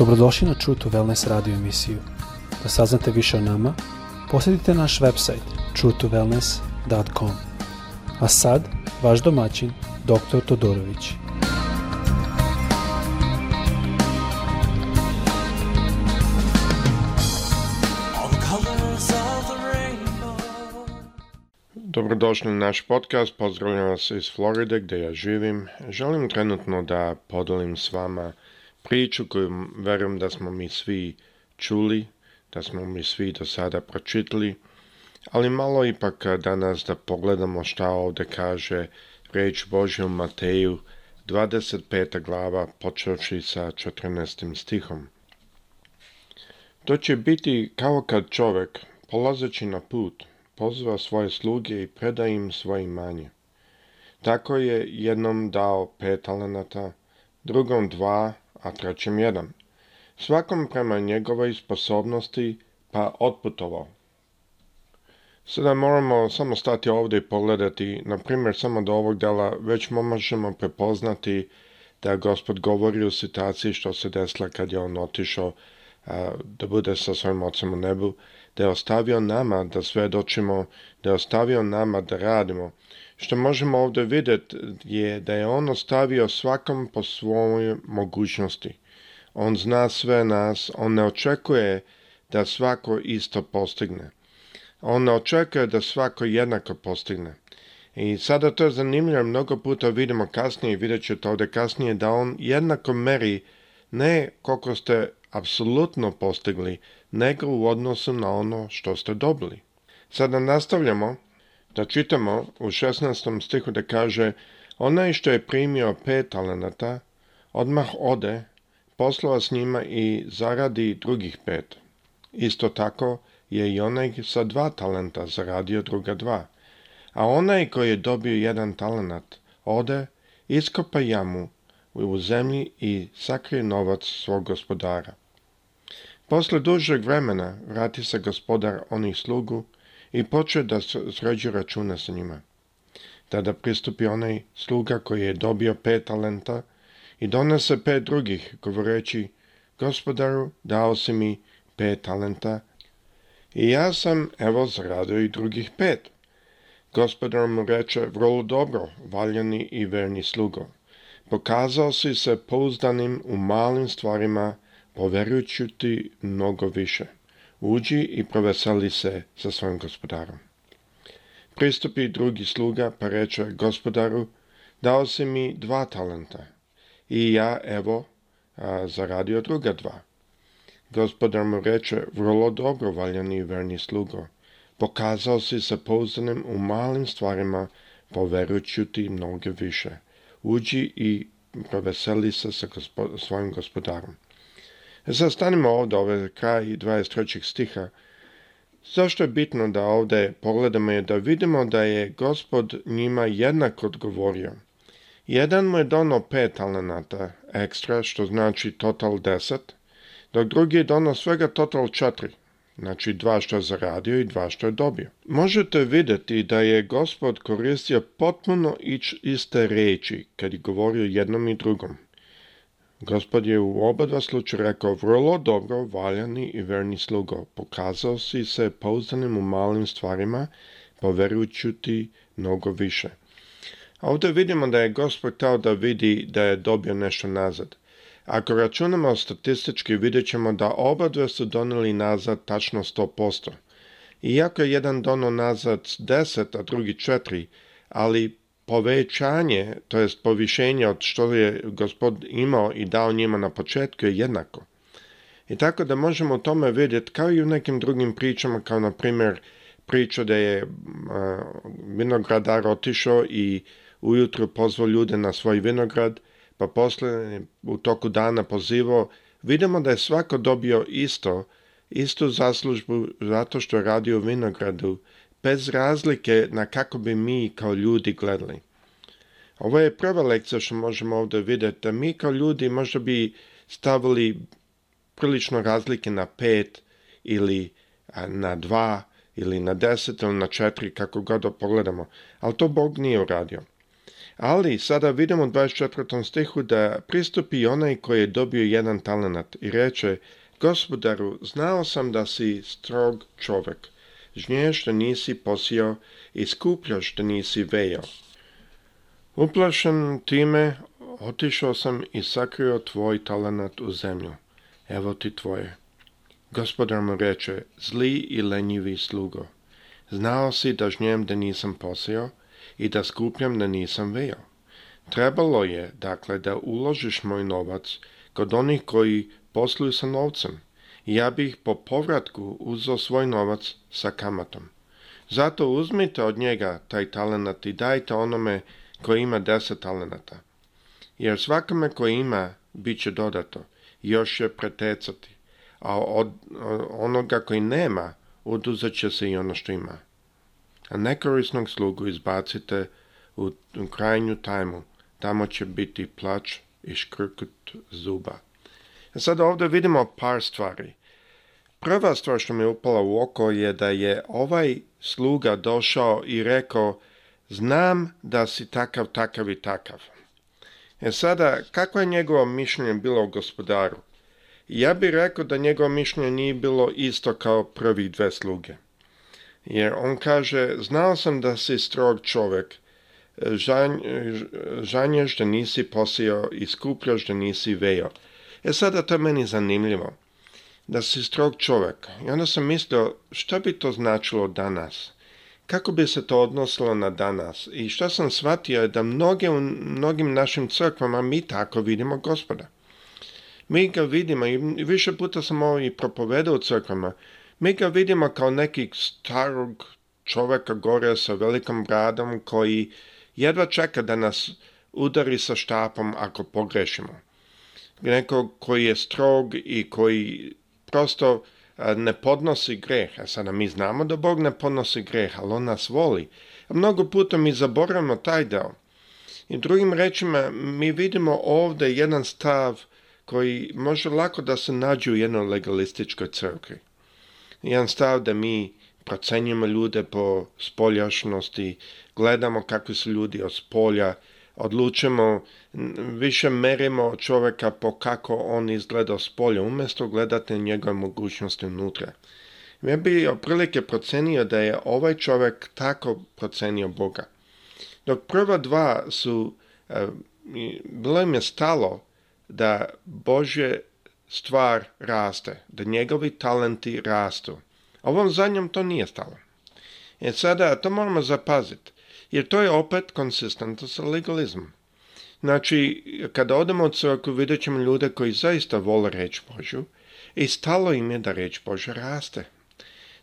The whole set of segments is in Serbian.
Dobrodošli na True to Wellness radio emisiju. Da saznate više o nama, posjetite naš website truetowellness.com. A sad, vaš domaćin, dr. Todorović. Dobrodošli na naš podcast, pozdravljam vas iz Floride gdje ja živim. Želim trenutno da podelim s vama priču koju verujem da smo mi svi čuli, da smo mi svi do sada pročitali, ali malo ipak eh, danas da pogledamo šta ovdje kaže reč Božjom Mateju 25. glava počevši sa 14. stihom. To će biti kao kad čovjek, polazeći na put, pozva svoje sluge i preda im svoje imanje. Tako je jednom dao pet talenata, drugom dva, a trećem jedan. Svakom prema njegovoj sposobnosti, pa otputovao. Sada moramo samo stati ovdje i pogledati, na primjer samo do ovog dela već možemo prepoznati da gospod govori u situaciji što se desila kad je on otišao da bude sa svojim ocem u nebu, da je ostavio nama da svedočimo, da je ostavio nama da radimo, što možemo ovdje vidjeti je da je on ostavio svakom po svojoj mogućnosti. On zna sve nas, on ne očekuje da svako isto postigne. On ne očekuje da svako jednako postigne. I sada to je zanimljivo, mnogo puta vidimo kasnije, vidjet ćete ovdje kasnije, da on jednako meri ne koliko ste apsolutno postigli, nego u odnosu na ono što ste dobili. Sada nastavljamo da čitamo u 16. stihu da kaže Onaj što je primio pet talenata, odmah ode, poslova s njima i zaradi drugih pet. Isto tako je i onaj sa dva talenta zaradio druga dva. A onaj koji je dobio jedan talenat, ode, iskopa jamu u zemlji i sakrije novac svog gospodara. Posle dužeg vremena vrati se gospodar onih slugu i počeo da sređuje računa sa njima. Tada pristupi onaj sluga koji je dobio pet talenta i donese pet drugih, govoreći, gospodaru, dao si mi pet talenta i ja sam, evo, zaradio i drugih pet. Gospodar mu reče, vrlo dobro, valjani i verni slugo. Pokazao si se pouzdanim u malim stvarima, poverujući ti mnogo više. Uđi i proveseli se sa svojim gospodarom. Pristupi drugi sluga pa reče gospodaru, dao si mi dva talenta i ja evo a, zaradio druga dva. Gospodar mu reče, vrlo dobro valjani i verni slugo, pokazao si se pouzdanim u malim stvarima, poverujući ti mnoge više. Uđi i proveseli se sa svojim gospodarom. Zastanimo e ovdje, ove kraj 23. stiha. Zašto je bitno da ovdje pogledamo je da vidimo da je gospod njima jednako odgovorio. Jedan mu je dono pet talenata ekstra, što znači total 10, dok drugi je dono svega total četiri, znači dva što je zaradio i dva što je dobio. Možete vidjeti da je gospod koristio potpuno iste riječi kad je govorio jednom i drugom. Gospod je u oba dva slučaja rekao vrlo dobro valjani i verni slugo. Pokazao si se pouzdanim u malim stvarima, poverujući ti mnogo više. A ovdje vidimo da je gospod tao da vidi da je dobio nešto nazad. Ako računamo statistički, vidjet ćemo da oba su doneli nazad tačno 100%. Iako je jedan dono nazad 10, a drugi 4, ali povećanje, to jest povišenje od što je gospod imao i dao njima na početku je jednako. I tako da možemo u tome vidjeti kao i u nekim drugim pričama, kao na primjer priča da je vinogradar otišao i ujutro pozvao ljude na svoj vinograd, pa poslije u toku dana pozivao, vidimo da je svako dobio isto, istu zaslužbu zato što je radio u vinogradu bez razlike na kako bi mi kao ljudi gledali. Ovo je prva lekcija što možemo ovdje vidjeti, da mi kao ljudi možda bi stavili prilično razlike na pet ili na dva ili na deset ili na četiri, kako god pogledamo. Ali to Bog nije uradio. Ali sada vidimo u 24. stihu da pristupi onaj koji je dobio jedan talenat i reče Gospodaru, znao sam da si strog čovjek žnje da nisi posio i skupljaš da nisi vejo. Uplašen time otišao sam i sakrio tvoj talenat u zemlju. Evo ti tvoje. Gospodar mu reče, zli i lenjivi slugo. Znao si da žnjem da nisam posio i da skupljam da nisam vejo. Trebalo je, dakle, da uložiš moj novac kod onih koji posluju sa novcem, ja bih po povratku uzeo svoj novac sa kamatom. Zato uzmite od njega taj talenat i dajte onome koji ima deset talenata. Jer svakome koji ima, bit će dodato, još će pretecati, a od onoga koji nema, oduzet će se i ono što ima. A nekorisnog slugu izbacite u krajnju tajmu, tamo će biti plač i škrkut zuba. Sada ovdje vidimo par stvari. Prva stvar što mi je upala u oko je da je ovaj sluga došao i rekao znam da si takav, takav i takav. E sada, kako je njegovo mišljenje bilo o gospodaru? Ja bih rekao da njegovo mišljenje nije bilo isto kao prvi dve sluge. Jer on kaže, znao sam da si strog čovjek, žanješ da nisi posio i skupljaš da nisi vejo. E sada to je meni zanimljivo, da si strog čovjek. I onda sam mislio što bi to značilo danas? Kako bi se to odnosilo na danas? I što sam shvatio je da mnoge u mnogim našim crkvama mi tako vidimo gospoda. Mi ga vidimo i više puta sam ovo i propovedao u crkvama. Mi ga vidimo kao nekog starog čovjeka gore sa velikom bradom koji jedva čeka da nas udari sa štapom ako pogrešimo nekog koji je strog i koji prosto e, ne podnosi greh. A e, sada mi znamo da Bog ne podnosi greh, ali On nas voli. mnogo puta mi zaboravimo taj deo. I drugim rečima, mi vidimo ovdje jedan stav koji može lako da se nađe u jednoj legalističkoj crkvi. Jedan stav da mi procenjujemo ljude po spoljašnosti, gledamo kakvi su ljudi od spolja, odlučimo, više merimo čovjeka po kako on izgleda s umjesto gledate njegove mogućnosti unutra. Ja bi oprilike procenio da je ovaj čovjek tako procenio Boga. Dok prva dva su, e, bilo im je stalo da Božje stvar raste, da njegovi talenti rastu. Ovom zadnjom to nije stalo. E sada, to moramo zapaziti jer to je opet konsistentno sa legalizmom. Znači, kada odemo od vidjet ćemo ljude koji zaista vole reći Božju i stalo im je da reći Božja raste.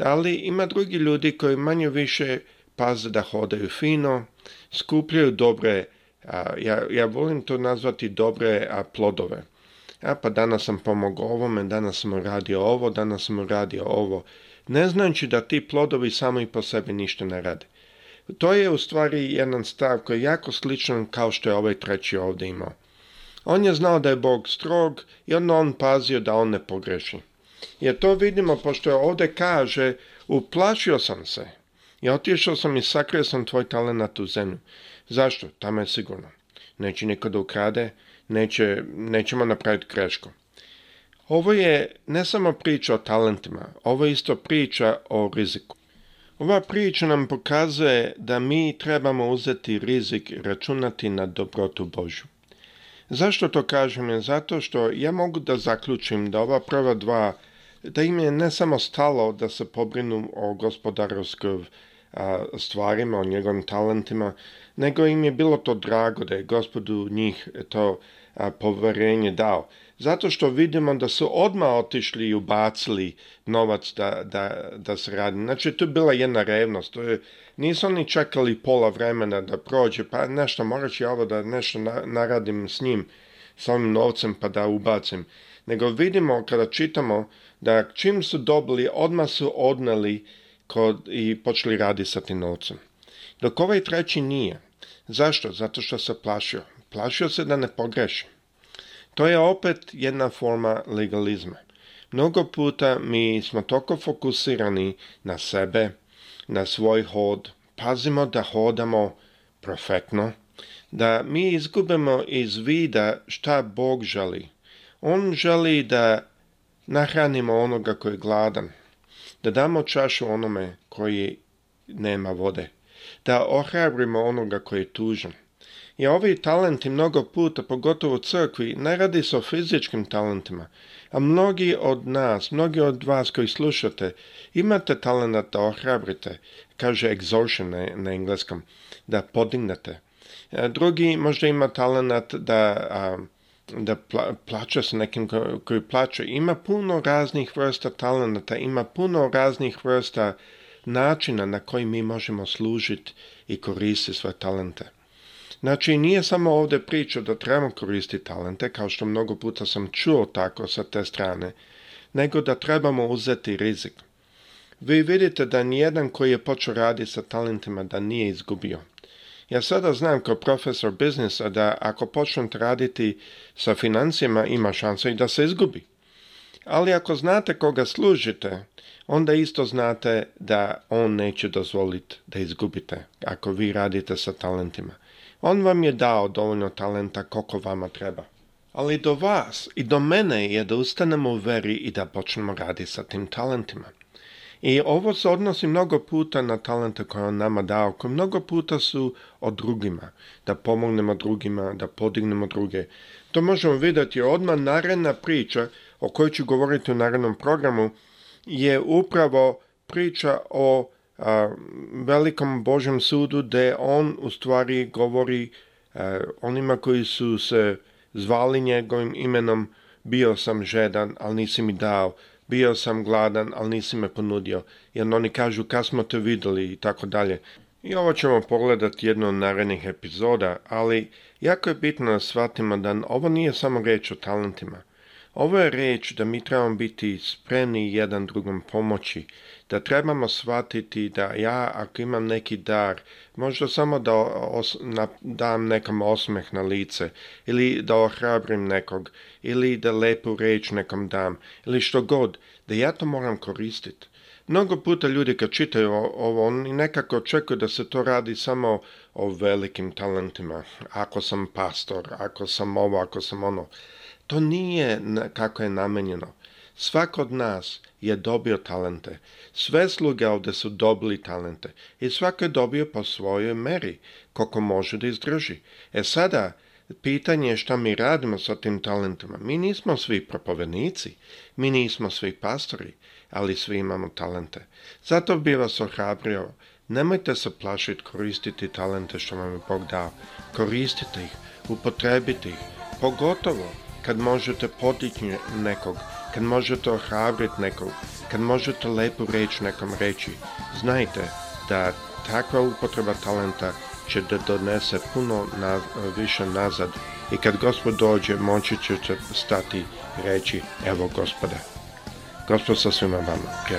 Ali ima drugi ljudi koji manje više paze da hodaju fino, skupljaju dobre, ja, ja volim to nazvati dobre a, plodove. A pa danas sam pomogao ovome, danas sam radio ovo, danas sam radio ovo. Ne znači da ti plodovi sami po sebi ništa ne rade. To je u stvari jedan stav koji je jako sličan kao što je ovaj treći ovdje imao. On je znao da je Bog strog i onda on pazio da on ne pogreši. Jer to vidimo pošto je ovdje kaže uplašio sam se i otišao sam i sakrio sam tvoj talent u zemlju. Zašto? Tamo je sigurno. Neće niko da ukrade, neće, nećemo napraviti grešku. Ovo je ne samo priča o talentima, ovo je isto priča o riziku. Ova priča nam pokazuje da mi trebamo uzeti rizik računati na dobrotu Božju. Zašto to kažem? Zato što ja mogu da zaključim da ova prva dva, da im je ne samo stalo da se pobrinu o gospodarovskoj stvarima, o njegovim talentima, nego im je bilo to drago da je gospodu njih to povjerenje dao. Zato što vidimo da su odmah otišli i ubacili novac da, da, da se radi. Znači, to je bila jedna revnost. To je, nisu oni čekali pola vremena da prođe, pa nešto, morat ću ovo da nešto naradim s njim, s ovim novcem, pa da ubacim. Nego vidimo kada čitamo da čim su dobili, odmah su odneli kod, i počeli raditi sa tim novcem. Dok ovaj treći nije. Zašto? Zato što se plašio. Plašio se da ne pogrešim. To je opet jedna forma legalizma. Mnogo puta mi smo toko fokusirani na sebe, na svoj hod, pazimo da hodamo profetno, da mi izgubimo iz vida šta Bog želi. On želi da nahranimo onoga koji je gladan, da damo čašu onome koji nema vode, da ohrabrimo onoga koji je tužan. I ovi talenti mnogo puta, pogotovo u crkvi, ne radi se o fizičkim talentima, a mnogi od nas, mnogi od vas koji slušate, imate talent da ohrabrite, kaže exhaustion na, engleskom, da podignete. E, drugi možda ima talent da, da pla, plaća sa nekim koji plaća. Ima puno raznih vrsta talenata, ima puno raznih vrsta načina na koji mi možemo služiti i koristiti svoje talente. Znači, nije samo ovdje priča da trebamo koristiti talente, kao što mnogo puta sam čuo tako sa te strane, nego da trebamo uzeti rizik. Vi vidite da nijedan koji je počeo raditi sa talentima da nije izgubio. Ja sada znam kao profesor biznisa da ako počnem raditi sa financijama ima šanse i da se izgubi. Ali ako znate koga služite, onda isto znate da on neće dozvoliti da izgubite ako vi radite sa talentima. On vam je dao dovoljno talenta koliko vama treba. Ali do vas i do mene je da ustanemo u veri i da počnemo raditi sa tim talentima. I ovo se odnosi mnogo puta na talente koje on nama dao, koje mnogo puta su o drugima, da pomognemo drugima, da podignemo druge. To možemo vidjeti odmah naredna priča o kojoj ću govoriti u narednom programu je upravo priča o velikom Božem sudu gde on u stvari govori onima koji su se zvali njegovim imenom bio sam žedan, ali nisi mi dao, bio sam gladan, ali nisi me ponudio, jer oni kažu kad smo te vidjeli i tako dalje. I ovo ćemo pogledati jedno od narednih epizoda, ali jako je bitno da shvatimo da ovo nije samo reč o talentima. Ovo je reč da mi trebamo biti spremni jedan drugom pomoći, da trebamo shvatiti da ja ako imam neki dar, možda samo da na, dam nekom osmeh na lice ili da ohrabrim nekog ili da lepu reč nekom dam ili što god, da ja to moram koristiti. Mnogo puta ljudi kad čitaju ovo, oni nekako očekuju da se to radi samo o velikim talentima. Ako sam pastor, ako sam ovo, ako sam ono. To nije kako je namenjeno. Svak od nas je dobio talente. Sve sluge ovdje su dobili talente i svako je dobio po svojoj meri, koliko može da izdrži. E sada, pitanje je šta mi radimo sa tim talentima. Mi nismo svi propovednici, mi nismo svi pastori, ali svi imamo talente. Zato bi vas ohrabrio, nemojte se plašiti koristiti talente što vam je Bog dao. Koristite ih, upotrebite ih, pogotovo kad možete potići nekog, kad možete ohrabriti nekog, kad možete lepu reći nekom reći, znajte da takva upotreba talenta će da donese puno na, više nazad i kad gospod dođe moći će stati reći evo gospoda. Gospod sa svima vama.